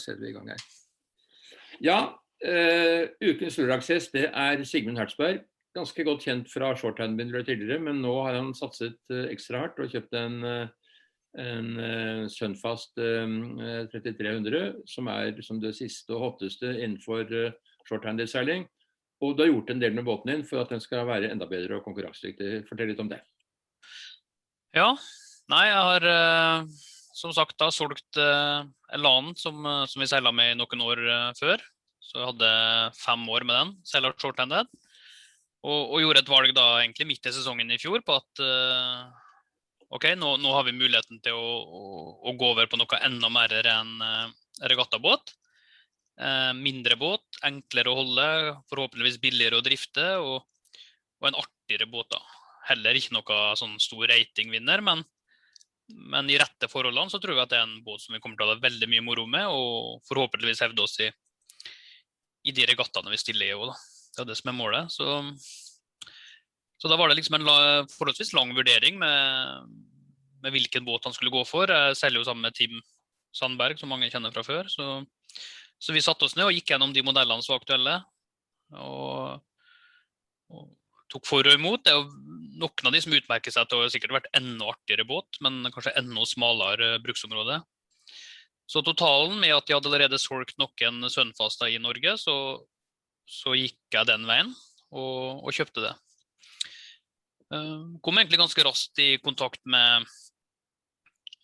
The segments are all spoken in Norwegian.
setter vi i gang her. Ja, uh, ukens lørdagsgjest det er Sigmund Hertzberg. Ganske godt kjent fra shorthandbindere tidligere, men nå har han satset uh, ekstra hardt og kjøpt en, uh, en Sunfast 3300, som er som det siste og hotteste innenfor shorthanderseiling. Og du har gjort en del med båten din for at den skal være enda bedre og konkurransedyktig. Fortell litt om det. Ja, nei, jeg har som sagt da solgt uh, LAN som, uh, som, vi seila med i noen år uh, før. Så jeg hadde fem år med den, seila shorthanded. Og, og, gjorde et valg da egentlig midt i sesongen i fjor på at uh, OK, nå, nå, har vi muligheten til å, å, å, gå over på noe enda mer enn uh, regattabåt. Uh, mindre båt, enklere å holde, forhåpentligvis billigere å drifte, og, og en artigere båt. da. Heller ikke noe sånn stor ratingvinner, men men i rette forholdene så tror jeg at det er en båt som vi kommer til å ha veldig mye moro med, og forhåpentligvis hevde oss i, i de regattaene vi stiller i òg, Det er det som er målet. Så, så da var det liksom en la, forholdsvis lang vurdering med, med, hvilken båt han skulle gå for. Jeg selger jo sammen med Tim Sandberg, som mange kjenner fra før. Så, så vi satte oss ned og gikk gjennom de modellene som var aktuelle. Og, og tok for og imot. Det er jo noen av de som utmerker seg har sikkert vært enda artigere båt, men kanskje enda smalere bruksområde. Så totalen med at de hadde allerede solgt noen Sunfaster i Norge, så, så, gikk jeg den veien og, og kjøpte det. Uh, kom egentlig ganske raskt i kontakt med,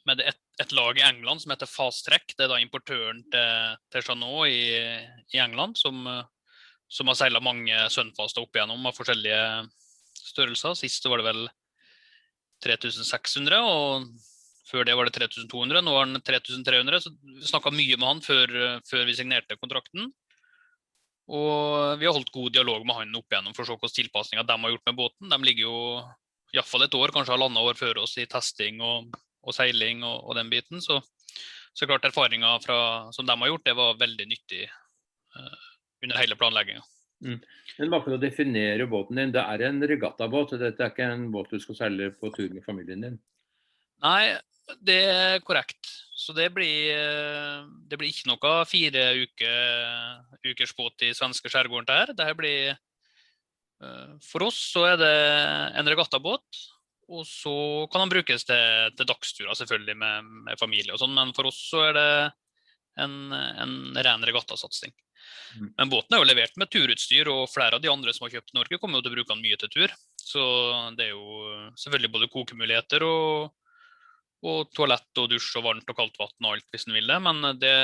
med et, et, lag i England som heter Fast Track. Det er da importøren til, til Chanot i, i England, som, som har seila mange Sunfaster opp igjennom av forskjellige størrelser. Sist var det vel 3600, og før det var det 3200. Nå er han 3300, så vi snakka mye med han før, før, vi signerte kontrakten. Og vi har holdt god dialog med han opp igjennom for å se hvilke tilpasninger de har gjort med båten. De ligger jo iallfall et år, kanskje halvannet år før oss i testing og, og seiling og, og, den biten. Så, så klart erfaringa som de har gjort, det var veldig nyttig uh, under hele planlegginga. Mm. Men bare for å definere båten din, det er en regattabåt? Dette er ikke en båt du skal seile på tur med familien din? Nei, det er korrekt. Så det blir, det blir ikke noe fire uke, ukers båt i svenske skjærgården til her. Dette blir eh, For oss så er det en regattabåt. Og så kan den brukes til, til dagsturer selvfølgelig med, med familie og sånn, men for oss så er det en, en ren regattasatsing. Mm. Men båten er jo levert med turutstyr, og flere av de andre som har kjøpt Norge, kommer jo til å bruke den mye til tur. Så det er jo selvfølgelig både kokemuligheter og, og toalett og dusj og varmt og kaldt vann og alt hvis en vil det. Men det,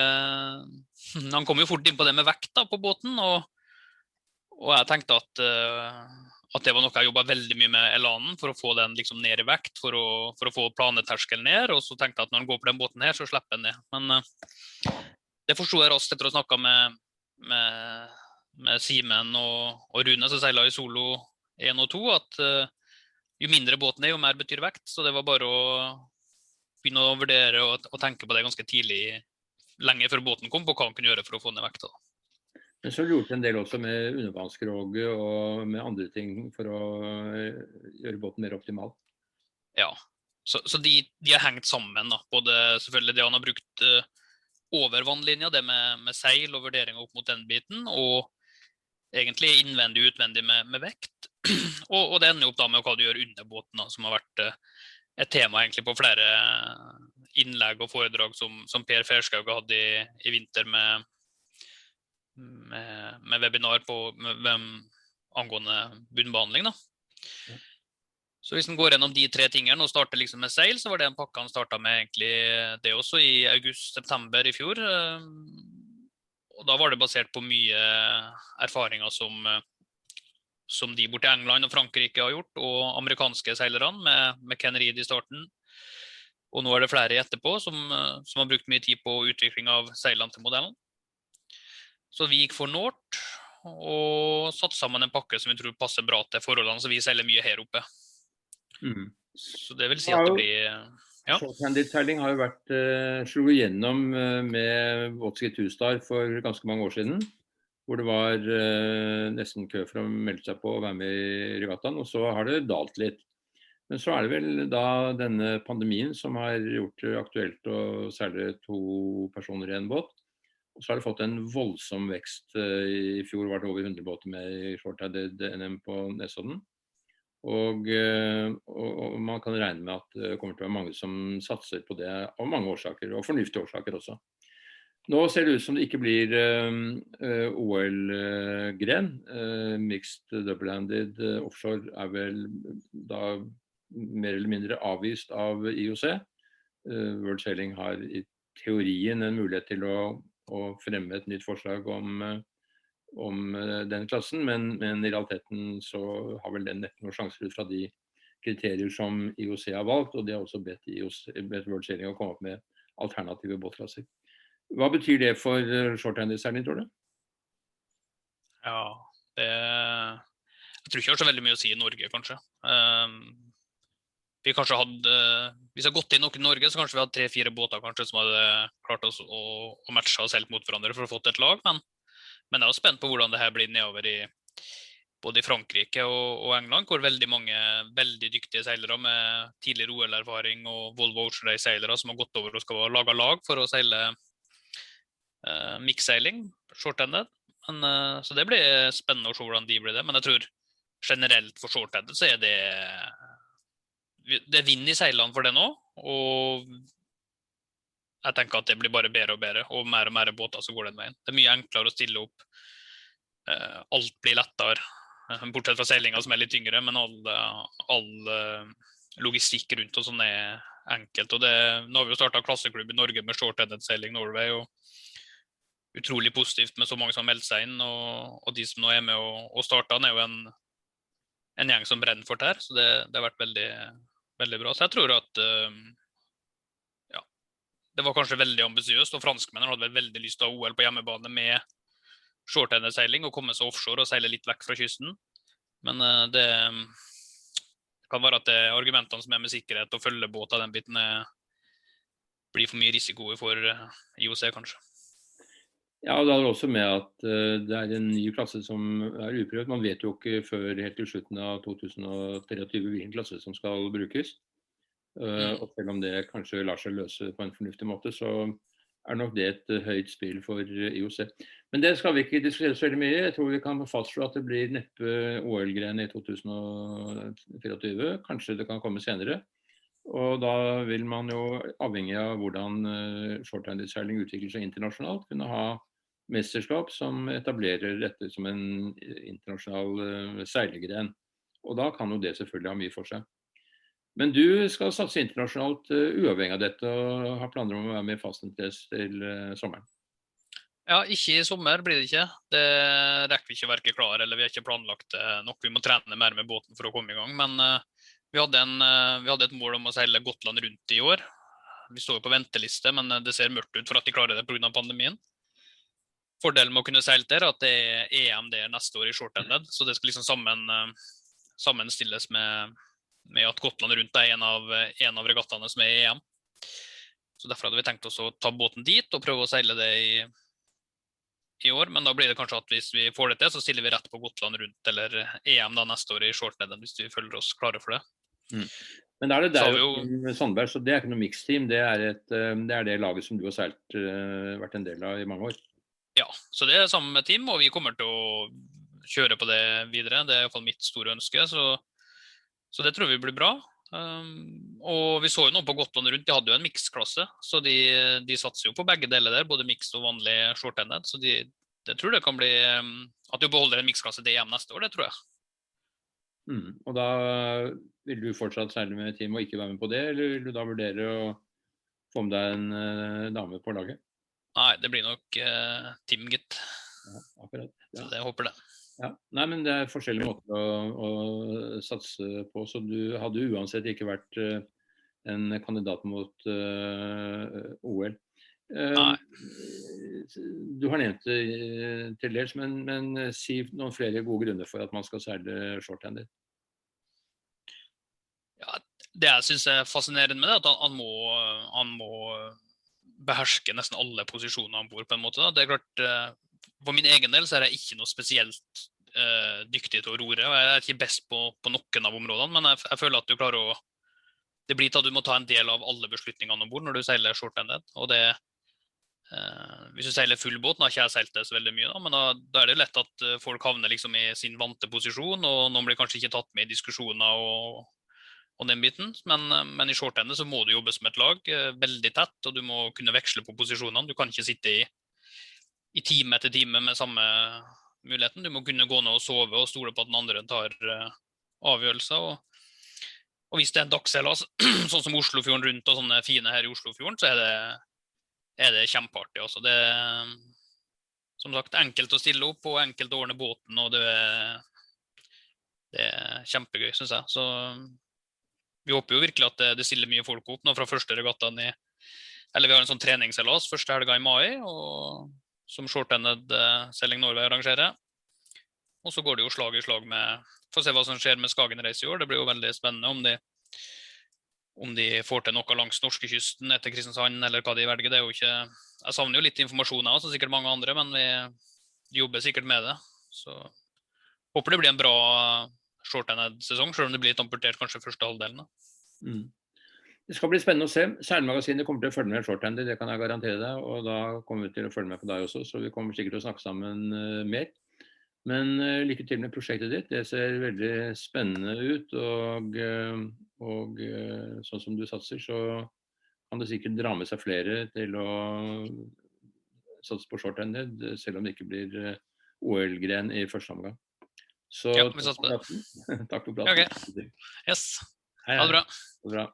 han kommer jo fort inn på det med vekt da, på båten. Og, og jeg tenkte at, uh, at, det var noe jeg jobba veldig mye med Elanen, for å få den liksom ned i vekt, for å, for å få planeterskelen ned. Og så tenkte jeg at når han går på den båten her, så slipper han ned. Men uh, det forsto jeg raskt etter å ha snakka med med, med Simen og, og, Rune som seila i solo 1 og 2, at uh, jo mindre båten er, jo mer betyr vekt. Så det var bare å begynne å vurdere og, og tenke på det ganske tidlig, lenge før båten kom, på hva han kunne gjøre for å få ned vekta. Men så lurte en del også med undervannskroget og med andre ting for å eh, gjøre båten mer optimal? Ja, så, så de, de, har hengt sammen. Da. Både selvfølgelig det han har brukt uh, over vannlinja, det med, med seil og vurderinger opp mot den biten. Og egentlig innvendig og utvendig med, med vekt. Og, og, det ender opp da med hva du gjør under båten, da, som har vært uh, et tema egentlig på flere innlegg og foredrag som, som Per Ferskaug hadde i, i vinter med, med, med, webinar på, med, angående bunnbehandling. Da. Så hvis en går gjennom de tre tingene og starter liksom med seil, så var det en pakke han starta med egentlig det også i august-september i fjor. Eh, og da var det basert på mye erfaringer som, som de i England og Frankrike har gjort, og amerikanske seilerne med, med Ken Reed i starten. Og nå er det flere etterpå som, som har brukt mye tid på utvikling av seilene til modellen. Så vi gikk for North og satte sammen en pakke som vi tror passer bra til forholdene, så vi seiler mye her oppe. Mm. Så det vil si at det blir ja. Shorthanded-seiling har jo vært uh, slo igjennom uh, med Two-Star for ganske mange år siden. Hvor det var uh, nesten kø for å melde seg på og være med i regattaen. Og så har det dalt litt. Men så er det vel da denne pandemien som har gjort det aktuelt å seile to personer i en båt. Og så har det fått en voldsom vekst. I fjor var det over 100 båter med i shorthanded NM på Nesodden. Og, og, og, man kan regne med at det kommer til å være mange som satser på det av mange årsaker, og fornuftige årsaker også. Nå ser det ut som det ikke blir uh, OL-gren. Uh, mixed double-handed offshore er vel da mer eller mindre avvist av IOC. World Sailing har i teorien en mulighet til å, å fremme et nytt forslag om, om den klassen, men, men, i realiteten så har vel den neppe noen sjanser ut fra de kriterier som IOC har valgt, og de har også bedt, IOC, bedt World Sailing å komme opp med alternative båtklasser. Hva betyr det for eh, din, tror du? Ja, det Jeg tror ikke det har så veldig mye å si i Norge, kanskje. Um, vi kanskje hadde, Hvis vi hadde gått inn noen i Norge, så kanskje vi hadde tre-fire båter kanskje, som hadde klart oss å, å matche oss helt mot hverandre for å få til et lag. Men, men jeg er også spent på hvordan det her blir nedover i både i Frankrike og, og, England, hvor veldig mange veldig dyktige seilere med tidligere OL-erfaring og Volvo Ocean Race-seilere som har gått over og skal lage lag for å seile eh, miksseiling, short-ended. Eh, så det blir spennende å se hvordan de blir det. Men jeg tror generelt for short-ended så er det Det er vind i seilene for det nå. Og jeg tenker at det blir bare bedre og bedre, og mer og mer båter som går den veien. Det er mye enklere å stille opp. Uh, alt blir lettere. Bortsett fra seilinga som er litt yngre, men all, all logistikk rundt og sånn er enkelt. Og det, nå har vi jo starta klasseklubb i Norge med short-ended sailing Norway. og utrolig positivt med så mange som har meldt seg inn. Og, og, de som nå er med og, og starta, er jo en, en, gjeng som brenner for det her. Så det, det, har vært veldig, veldig bra. Så jeg tror at uh, det var kanskje veldig ambisiøst. Og franskmennene hadde vel veldig lyst til å ha OL på hjemmebane med shortender-seiling og komme seg offshore og seile litt vekk fra kysten. Men uh, det kan være at det er argumentene som er med sikkerhet og følgebåt den biten, er, blir for mye risiko for eh, IOC, kanskje. Ja, og det er også med at det er en ny klasse som er uprøvd. Man vet jo ikke før helt til slutten av 2023 hvilken klasse som skal brukes. Uh, og selv om det kanskje lar seg løse på en fornuftig måte, så er nok det et uh, høyt spill for IOC. Men det skal vi ikke diskutere så veldig mye. Jeg tror vi kan fastslå at det blir neppe OL-gren i 2024. Kanskje det kan komme senere. Og da vil man jo, avhengig av hvordan shorthanded-seiling utvikler seg internasjonalt, kunne ha mesterskap som etablerer dette som en internasjonal seilergren. Og da kan jo det selvfølgelig ha mye for seg. Men du skal satse internasjonalt uh, uavhengig av dette, og har planer om å være med i Fastentest til uh, sommeren? Ja, ikke i sommer blir det ikke. Det rekker vi ikke å være klar, eller vi har ikke planlagt nok. Vi må trene mer med båten for å komme i gang. Men vi hadde, en, vi hadde et mål om å seile Gotland rundt i år. Vi står jo på venteliste, men det ser mørkt ut for at de klarer det pga. pandemien. Fordelen med å kunne seile der er at det er EM der neste år i short-ended. Så det skal liksom sammen, eh, sammenstilles med, med, at Gotland rundt er en av, en av regattaene som er EM. Så Derfor hadde vi tenkt oss å ta båten dit og prøve å seile det i, i år. Men da blir det kanskje at hvis vi får det til, så stiller vi rett på Gotland rundt eller EM da neste år i short-ended, hvis vi føler oss klare for det. Mm. Men da er det der, jo... Sandberg, så det er ikke noe mixteam. Det, eh, det, er det laget som du har seilt, uh, vært en del av i mange år? Ja, så det er samme Team, og vi kommer til å kjøre på det videre. Det er iallfall mitt store ønske, så, så, det tror vi blir bra. Um, og vi så jo noe på Gotland rundt, de hadde jo en miksklasse, så de, de, satser jo på begge deler der, både miks og vanlig short-ended. Så de, det tror jeg kan bli um, At du beholder en miksklasse til EM neste år, det tror jeg. Mm, og da vil du fortsatt seile med team og ikke være med på det, eller vil du da vurdere å få med deg en uh, dame på laget? Nei, det blir nok uh, Tim, gitt. Ja, akkurat. Ja. Så det, jeg håper det. Ja. Nei, men det er forskjellige måter å, å, satse på. Så du hadde uansett ikke vært uh, en kandidat mot uh, OL. Nei. Du har nevnt det til dels, men, men, si noen flere gode grunner for at man skal seile shorthander. Ja, det jeg syns er fascinerende med det, er at han, han må, han må beherske nesten alle posisjoner om bord. Det er klart, uh, For min egen del så er jeg ikke noe spesielt uh, dyktig til å rore. og Jeg er ikke best på, på noen av områdene, men jeg, jeg, føler at du klarer å Det blir til at du må ta en del av alle beslutningene om bord når du seiler short-ended. og det uh, hvis du seiler full båt, nå har ikke jeg seilt det så veldig mye, da, men da, da, er det lett at eh, folk havner liksom i sin vante posisjon, og noen blir kanskje ikke tatt med i diskusjoner og, og den biten. Men, men i shortende så må du jobbe som et lag, veldig tett, og du må kunne veksle på posisjonene. Du kan ikke sitte i, i time etter time med samme muligheten. Du må kunne gå ned og sove og stole på at den andre tar avgjørelser. Og, og hvis det er en dagsseilas, sånn som Oslofjorden rundt og sånne fine her i Oslofjorden, så er det er det kjempeartig. Også. Det er som sagt enkelt å stille opp og enkelt å ordne båten. og det er, det er kjempegøy, syns jeg. Så vi håper jo virkelig at det, det stiller mye folk opp nå fra første regattaen i Eller vi har en sånn treningsseilas første helga i mai, og, som short-ended Selling Norway arrangerer. Og så går det jo slag i slag med Får se hva som skjer med Skagen Race i år. Det blir jo veldig spennende om de om de får til noe langs norskekysten etter Kristiansand, eller hva de velger. det er jo ikke... Jeg savner jo litt informasjon, jeg som sikkert mange andre, men vi jobber sikkert med det. Så håper det blir en bra short-ended sesong, selv om det blir litt amputert kanskje første halvdelen. Mm. Det skal bli spennende å se. Seilmagasinet kommer til å følge med shorthandy, det kan jeg garantere deg. Og da kommer vi til å følge med på deg også, så vi kommer sikkert til å snakke sammen uh, mer. Men uh, lykke til med prosjektet ditt. Det ser veldig spennende ut. Og, uh, og sånn som du satser, så kan det sikkert dra med seg flere til å satse på shorthandy, selv om det ikke blir OL-gren i første omgang. Så ja, vi satser på. Takk for praten. Okay. Yes. Ha det bra. Ha det bra.